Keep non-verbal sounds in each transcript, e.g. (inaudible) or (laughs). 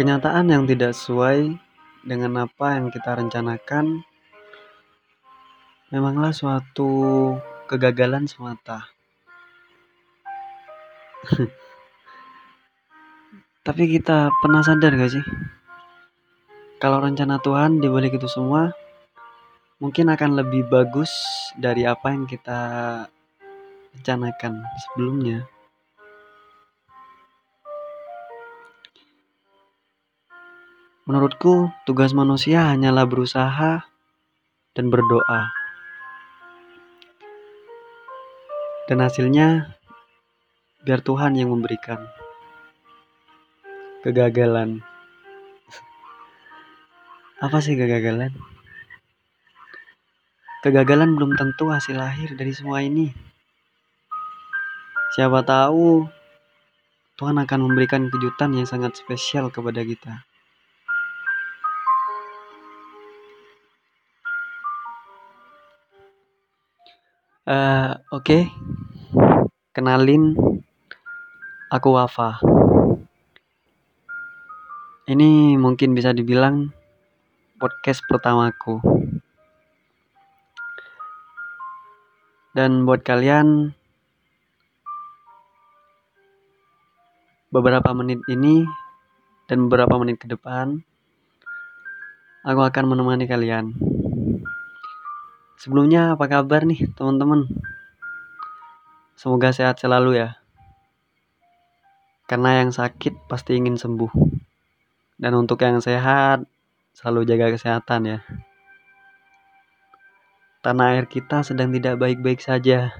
Kenyataan yang tidak sesuai dengan apa yang kita rencanakan memanglah suatu kegagalan semata. (laughs) Tapi kita pernah sadar gak sih? Kalau rencana Tuhan di balik itu semua mungkin akan lebih bagus dari apa yang kita rencanakan sebelumnya. Menurutku, tugas manusia hanyalah berusaha dan berdoa. Dan hasilnya, biar Tuhan yang memberikan kegagalan. (laughs) Apa sih kegagalan? Kegagalan belum tentu hasil lahir dari semua ini. Siapa tahu Tuhan akan memberikan kejutan yang sangat spesial kepada kita. Uh, Oke, okay. kenalin, aku Wafa. Ini mungkin bisa dibilang podcast pertamaku. Dan buat kalian, beberapa menit ini dan beberapa menit ke depan, aku akan menemani kalian. Sebelumnya apa kabar nih teman-teman? Semoga sehat selalu ya. Karena yang sakit pasti ingin sembuh. Dan untuk yang sehat, selalu jaga kesehatan ya. Tanah air kita sedang tidak baik-baik saja.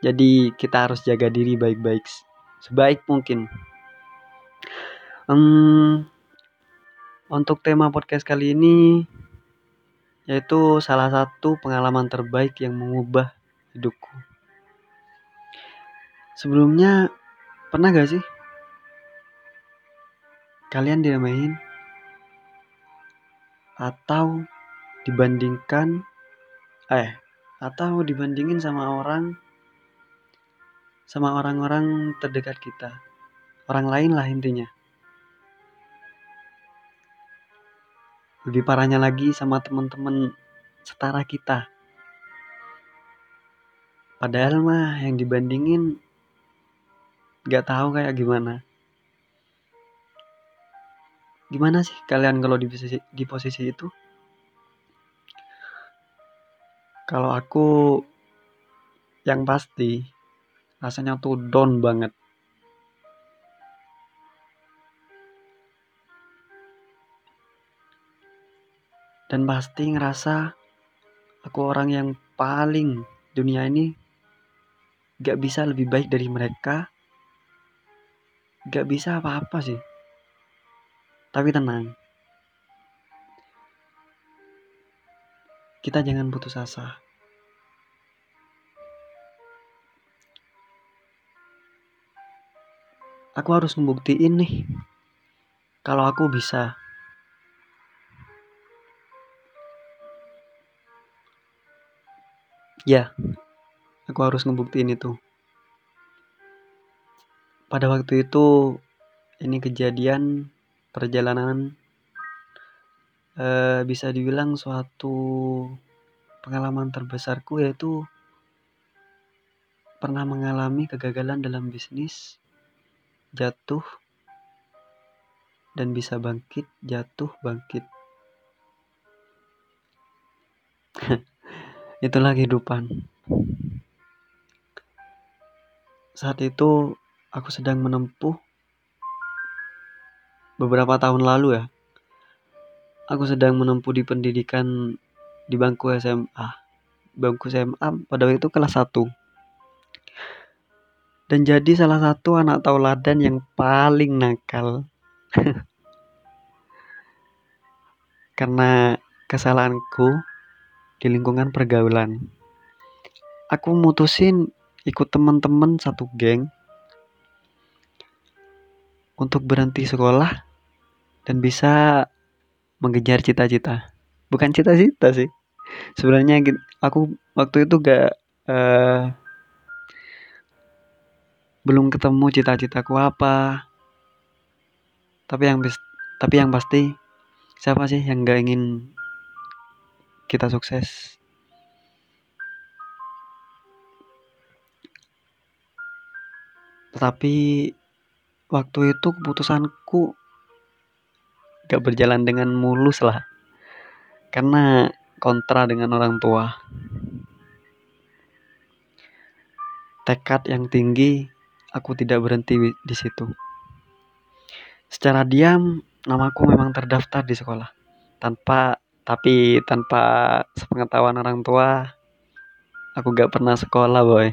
Jadi kita harus jaga diri baik-baik sebaik mungkin. Hmm, untuk tema podcast kali ini yaitu salah satu pengalaman terbaik yang mengubah hidupku. Sebelumnya pernah gak sih kalian diremahin atau dibandingkan eh atau dibandingin sama orang sama orang-orang terdekat kita. Orang lain lah intinya lebih parahnya lagi sama teman-teman setara kita. Padahal mah yang dibandingin gak tahu kayak gimana. Gimana sih kalian kalau di posisi, di posisi itu? Kalau aku yang pasti rasanya tuh down banget dan pasti ngerasa aku orang yang paling dunia ini gak bisa lebih baik dari mereka. Gak bisa apa-apa sih. Tapi tenang. Kita jangan putus asa. Aku harus membuktiin nih kalau aku bisa Ya, aku harus ngebuktiin itu. Pada waktu itu, ini kejadian perjalanan eh, bisa dibilang suatu pengalaman terbesarku yaitu pernah mengalami kegagalan dalam bisnis, jatuh, dan bisa bangkit, jatuh, bangkit. (laughs) itulah kehidupan. Saat itu aku sedang menempuh beberapa tahun lalu ya. Aku sedang menempuh di pendidikan di bangku SMA. Bangku SMA pada waktu itu kelas 1. Dan jadi salah satu anak tauladan yang paling nakal. (laughs) Karena kesalahanku di lingkungan pergaulan. Aku mutusin ikut teman-teman satu geng untuk berhenti sekolah dan bisa mengejar cita-cita. Bukan cita-cita sih. Sebenarnya aku waktu itu gak uh, belum ketemu cita-citaku apa. tapi yang tapi yang pasti siapa sih yang gak ingin kita sukses. Tetapi waktu itu keputusanku gak berjalan dengan mulus lah. Karena kontra dengan orang tua. Tekad yang tinggi aku tidak berhenti di situ. Secara diam namaku memang terdaftar di sekolah tanpa tapi tanpa sepengetahuan orang tua aku gak pernah sekolah boy.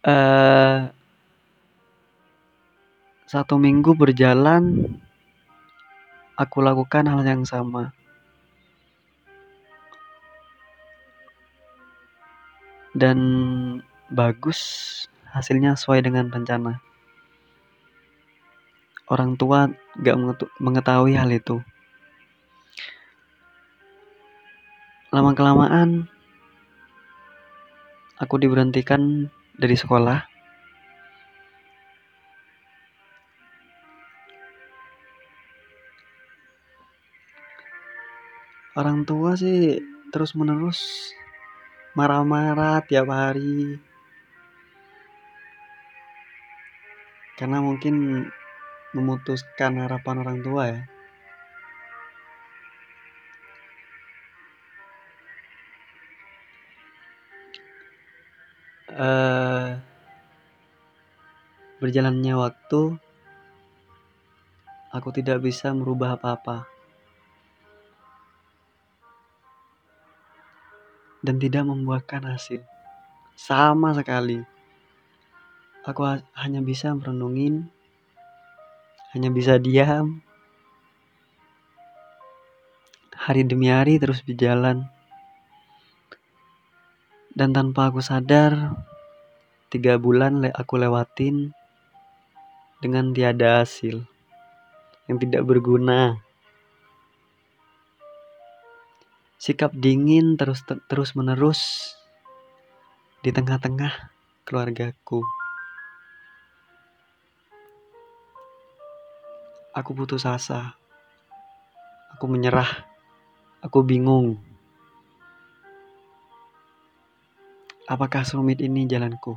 Uh, (laughs) satu minggu berjalan aku lakukan hal yang sama. Dan bagus hasilnya sesuai dengan rencana orang tua gak mengetahui hal itu. Lama kelamaan aku diberhentikan dari sekolah. Orang tua sih terus menerus marah-marah tiap hari. Karena mungkin memutuskan harapan orang tua ya? Uh, berjalannya waktu aku tidak bisa merubah apa-apa. Dan tidak membuahkan hasil. Sama sekali. Aku hanya bisa merenungin hanya bisa diam. Hari demi hari terus berjalan. Dan tanpa aku sadar tiga bulan aku lewatin dengan tiada hasil yang tidak berguna. Sikap dingin terus terus menerus di tengah-tengah keluargaku. Aku putus asa. Aku menyerah. Aku bingung. Apakah serumit ini jalanku?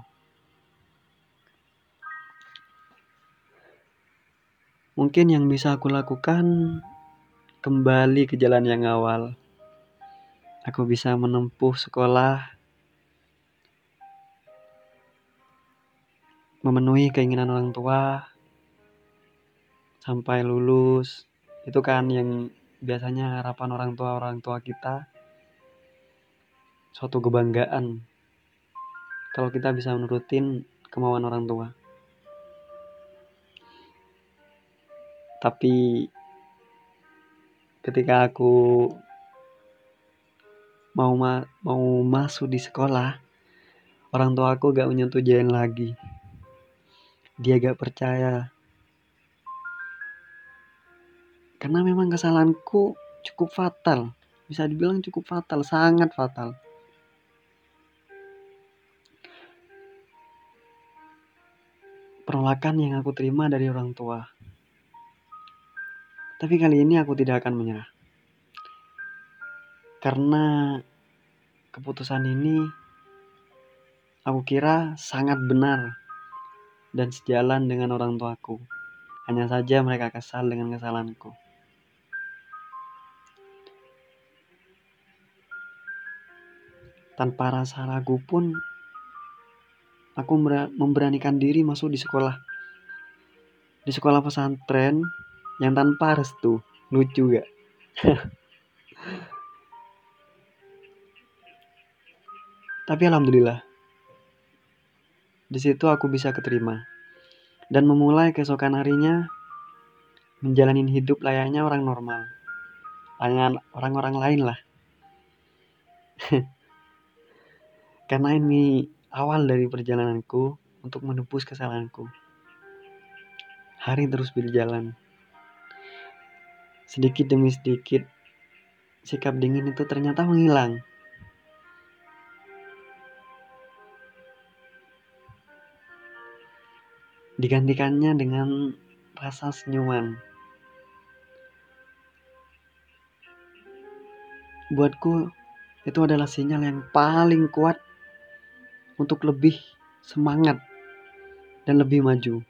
Mungkin yang bisa aku lakukan kembali ke jalan yang awal aku bisa menempuh sekolah memenuhi keinginan orang tua sampai lulus. Itu kan yang biasanya harapan orang tua orang tua kita. Suatu kebanggaan. Kalau kita bisa menurutin kemauan orang tua. Tapi ketika aku mau ma mau masuk di sekolah orang tua aku gak menyetujuin lagi. Dia gak percaya karena memang kesalahanku cukup fatal bisa dibilang cukup fatal sangat fatal penolakan yang aku terima dari orang tua tapi kali ini aku tidak akan menyerah karena keputusan ini aku kira sangat benar dan sejalan dengan orang tuaku. Hanya saja mereka kesal dengan kesalahanku. Tanpa rasa ragu pun, aku memberanikan diri masuk di sekolah. Di sekolah pesantren yang tanpa restu. Lucu gak? (laughs) Tapi alhamdulillah, di situ aku bisa keterima dan memulai keesokan harinya menjalani hidup layaknya orang normal, orang-orang lain lah. (laughs) Karena ini awal dari perjalananku untuk menebus kesalahanku. Hari terus berjalan. Sedikit demi sedikit, sikap dingin itu ternyata menghilang digantikannya dengan rasa senyuman. Buatku itu adalah sinyal yang paling kuat untuk lebih semangat dan lebih maju.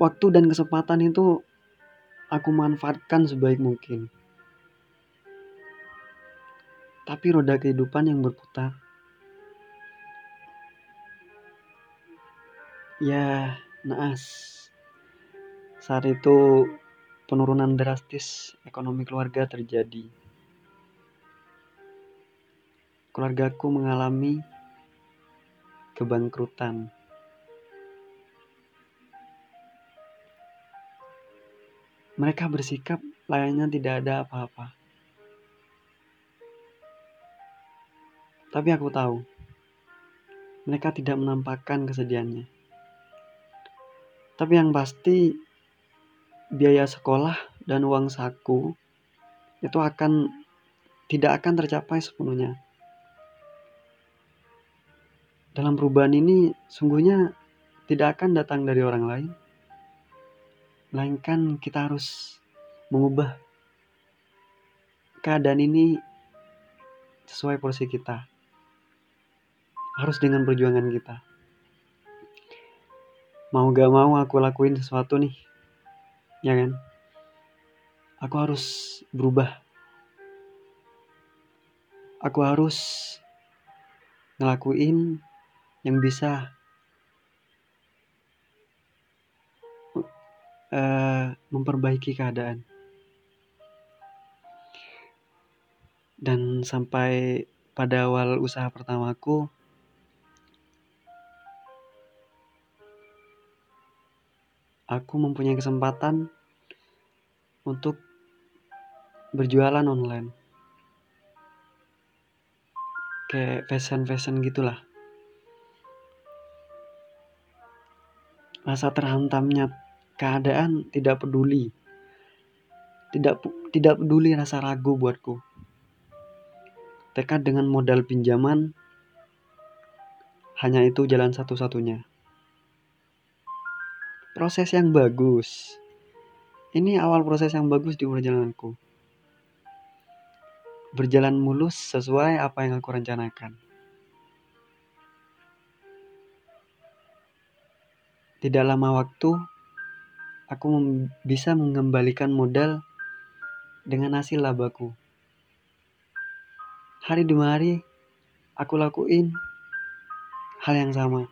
Waktu dan kesempatan itu aku manfaatkan sebaik mungkin. Tapi roda kehidupan yang berputar ya naas. Saat itu penurunan drastis ekonomi keluarga terjadi. Keluargaku mengalami kebangkrutan. Mereka bersikap layaknya tidak ada apa-apa. Tapi aku tahu, mereka tidak menampakkan kesedihannya. Tapi yang pasti, biaya sekolah dan uang saku itu akan tidak akan tercapai sepenuhnya. Dalam perubahan ini, sungguhnya tidak akan datang dari orang lain, melainkan kita harus mengubah keadaan ini sesuai porsi kita. Harus dengan perjuangan kita. Mau gak mau aku lakuin sesuatu nih. Ya kan? Aku harus berubah. Aku harus ngelakuin yang bisa uh, memperbaiki keadaan. Dan sampai pada awal usaha pertamaku, aku mempunyai kesempatan untuk berjualan online. Kayak fashion-fashion gitulah. Rasa terhantamnya keadaan tidak peduli. Tidak tidak peduli rasa ragu buatku. Tekad dengan modal pinjaman hanya itu jalan satu-satunya. Proses yang bagus. Ini awal proses yang bagus di perjalananku. Berjalan mulus sesuai apa yang aku rencanakan. Tidak lama waktu, aku bisa mengembalikan modal dengan hasil labaku. Hari demi hari, aku lakuin hal yang sama.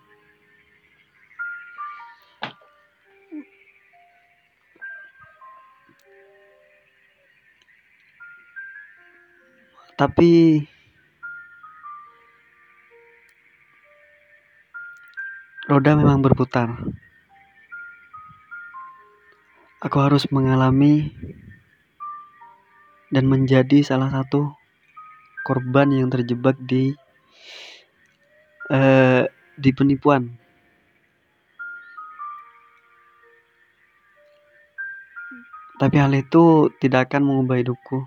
Tapi roda memang berputar. Aku harus mengalami dan menjadi salah satu korban yang terjebak di uh, di penipuan. Tapi hal itu tidak akan mengubah hidupku.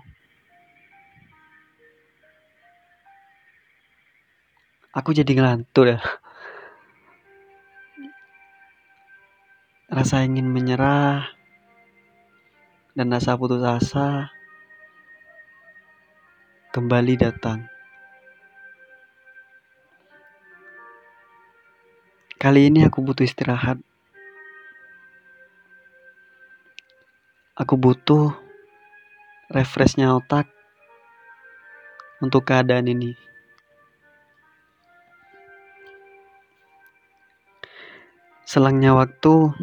Aku jadi ngelantur ya. Rasa ingin menyerah dan rasa putus asa kembali datang. Kali ini aku butuh istirahat. Aku butuh refreshnya otak untuk keadaan ini. Selangnya waktu,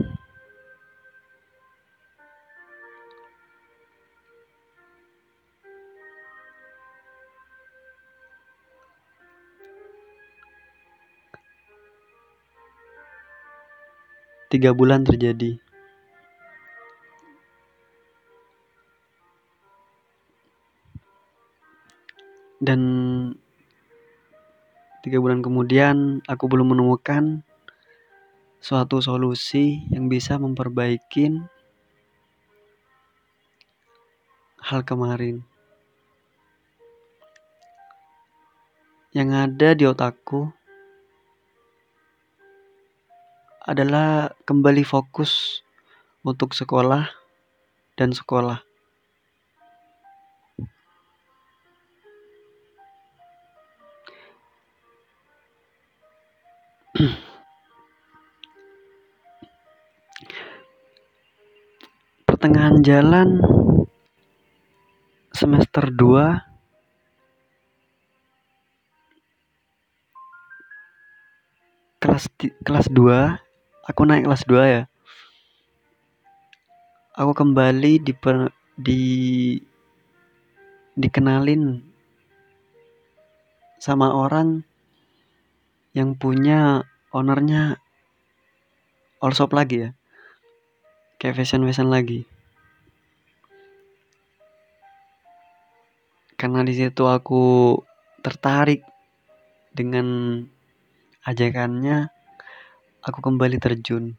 tiga bulan terjadi. Dan tiga bulan kemudian aku belum menemukan suatu solusi yang bisa memperbaiki hal kemarin. Yang ada di otakku adalah kembali fokus untuk sekolah dan sekolah. (clears throat) Pertengahan jalan semester 2 kelas kelas 2 aku naik kelas 2 ya. Aku kembali di di dikenalin sama orang yang punya ownernya all shop lagi ya kayak fashion fashion lagi. Karena di situ aku tertarik dengan ajakannya aku kembali terjun.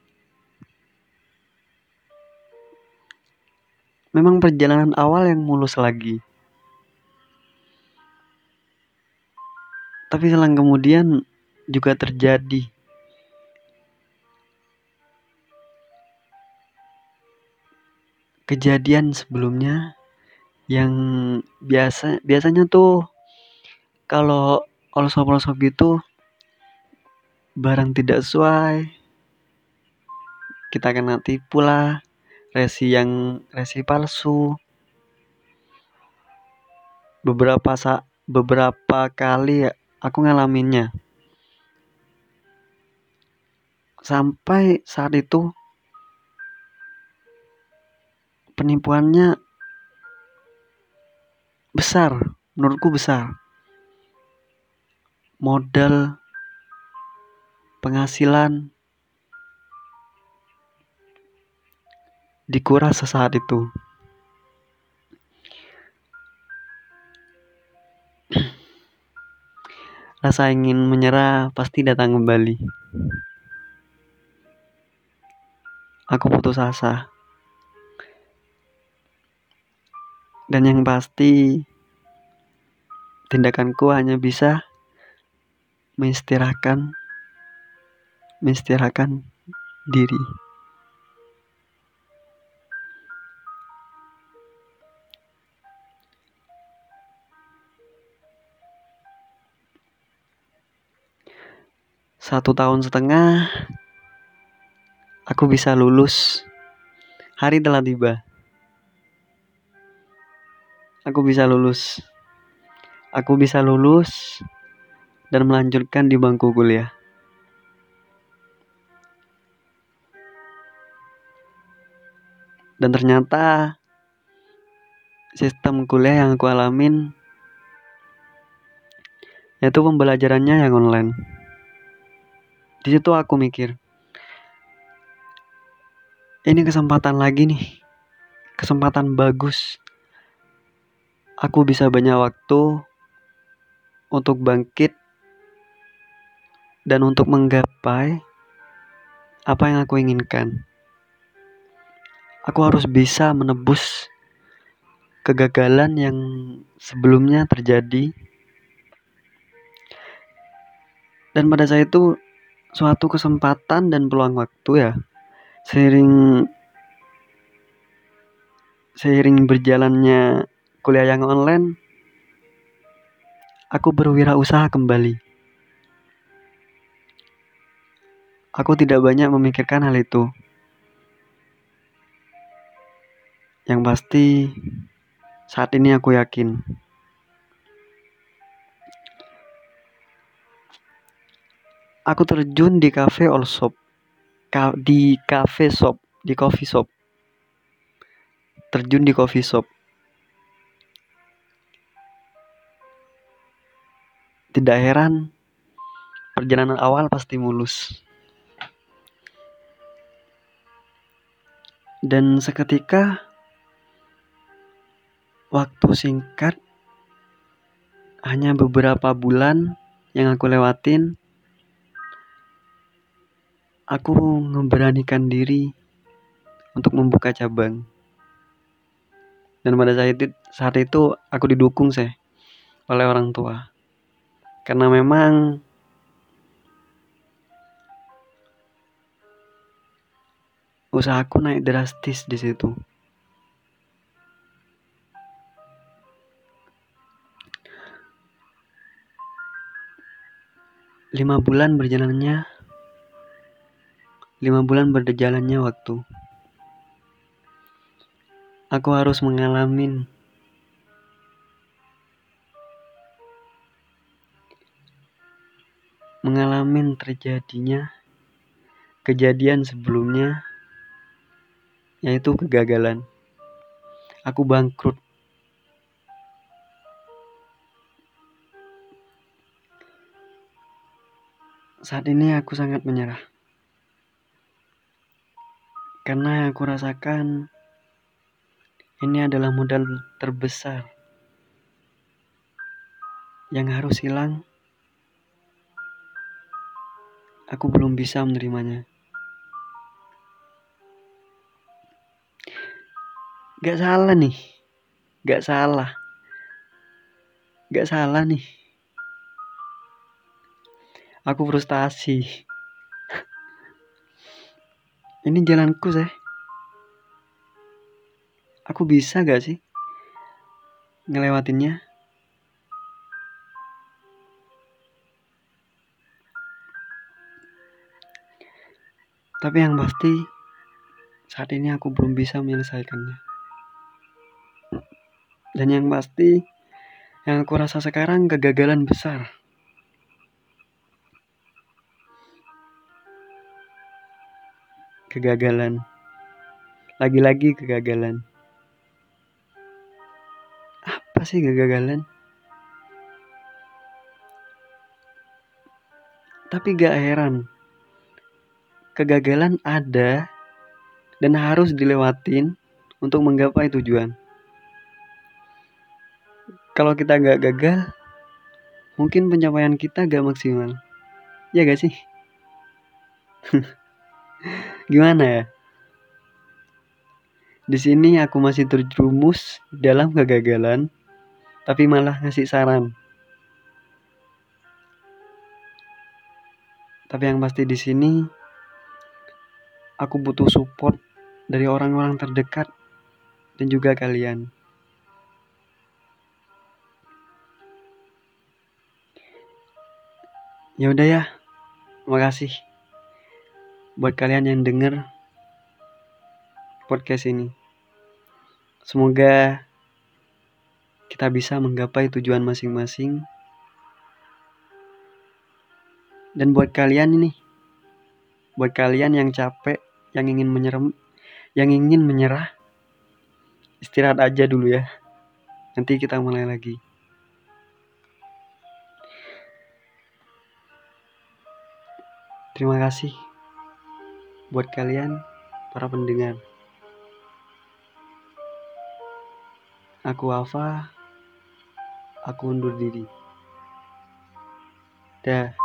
Memang perjalanan awal yang mulus lagi. Tapi selang kemudian juga terjadi kejadian sebelumnya yang biasa biasanya tuh kalau shop gitu barang tidak sesuai kita kena tipu lah resi yang resi palsu. Beberapa sa beberapa kali aku ngalaminnya. Sampai saat itu penipuannya besar menurutku besar. Modal penghasilan dikuras sesaat itu. (clears throat) Rasa ingin menyerah pasti datang kembali. Aku putus asa dan yang pasti tindakanku hanya bisa mengistirahatkan mengistirahatkan diri. Satu tahun setengah aku bisa lulus. Hari telah tiba aku bisa lulus. Aku bisa lulus dan melanjutkan di bangku kuliah. Dan ternyata sistem kuliah yang aku alamin yaitu pembelajarannya yang online. Di situ aku mikir, ini kesempatan lagi nih, kesempatan bagus aku bisa banyak waktu untuk bangkit dan untuk menggapai apa yang aku inginkan. Aku harus bisa menebus kegagalan yang sebelumnya terjadi. Dan pada saat itu suatu kesempatan dan peluang waktu ya. Seiring seiring berjalannya kuliah yang online, aku berwirausaha kembali. Aku tidak banyak memikirkan hal itu. Yang pasti, saat ini aku yakin aku terjun di cafe all shop, di cafe shop, di coffee shop, terjun di coffee shop. Tidak heran, perjalanan awal pasti mulus. Dan seketika waktu singkat hanya beberapa bulan yang aku lewatin aku memberanikan diri untuk membuka cabang. Dan pada saat itu saat itu aku didukung sih oleh orang tua karena memang usahaku naik drastis di situ. Lima bulan berjalannya, lima bulan berjalannya waktu. Aku harus mengalami mengalami terjadinya kejadian sebelumnya yaitu kegagalan. Aku bangkrut. Saat ini aku sangat menyerah. Karena aku rasakan ini adalah modal terbesar yang harus hilang. Aku belum bisa menerimanya. Gak salah nih, gak salah, gak salah nih. Aku frustasi. (laughs) Ini jalanku, saya aku bisa gak sih ngelewatinnya? Tapi yang pasti saat ini aku belum bisa menyelesaikannya. Dan yang pasti yang aku rasa sekarang kegagalan besar. Kegagalan. Lagi-lagi kegagalan apa sih kegagalan? Tapi gak heran, kegagalan ada dan harus dilewatin untuk menggapai tujuan. Kalau kita gak gagal, mungkin pencapaian kita gak maksimal. Ya gak sih? (laughs) Gimana ya? Di sini aku masih terjerumus dalam kegagalan tapi malah ngasih saran. Tapi yang pasti di sini aku butuh support dari orang-orang terdekat dan juga kalian. Ya udah ya. Makasih buat kalian yang denger podcast ini. Semoga kita bisa menggapai tujuan masing-masing. Dan buat kalian ini, buat kalian yang capek, yang ingin menyerem, yang ingin menyerah, istirahat aja dulu ya. Nanti kita mulai lagi. Terima kasih buat kalian para pendengar. Aku Alfa aku undur diri. Dah.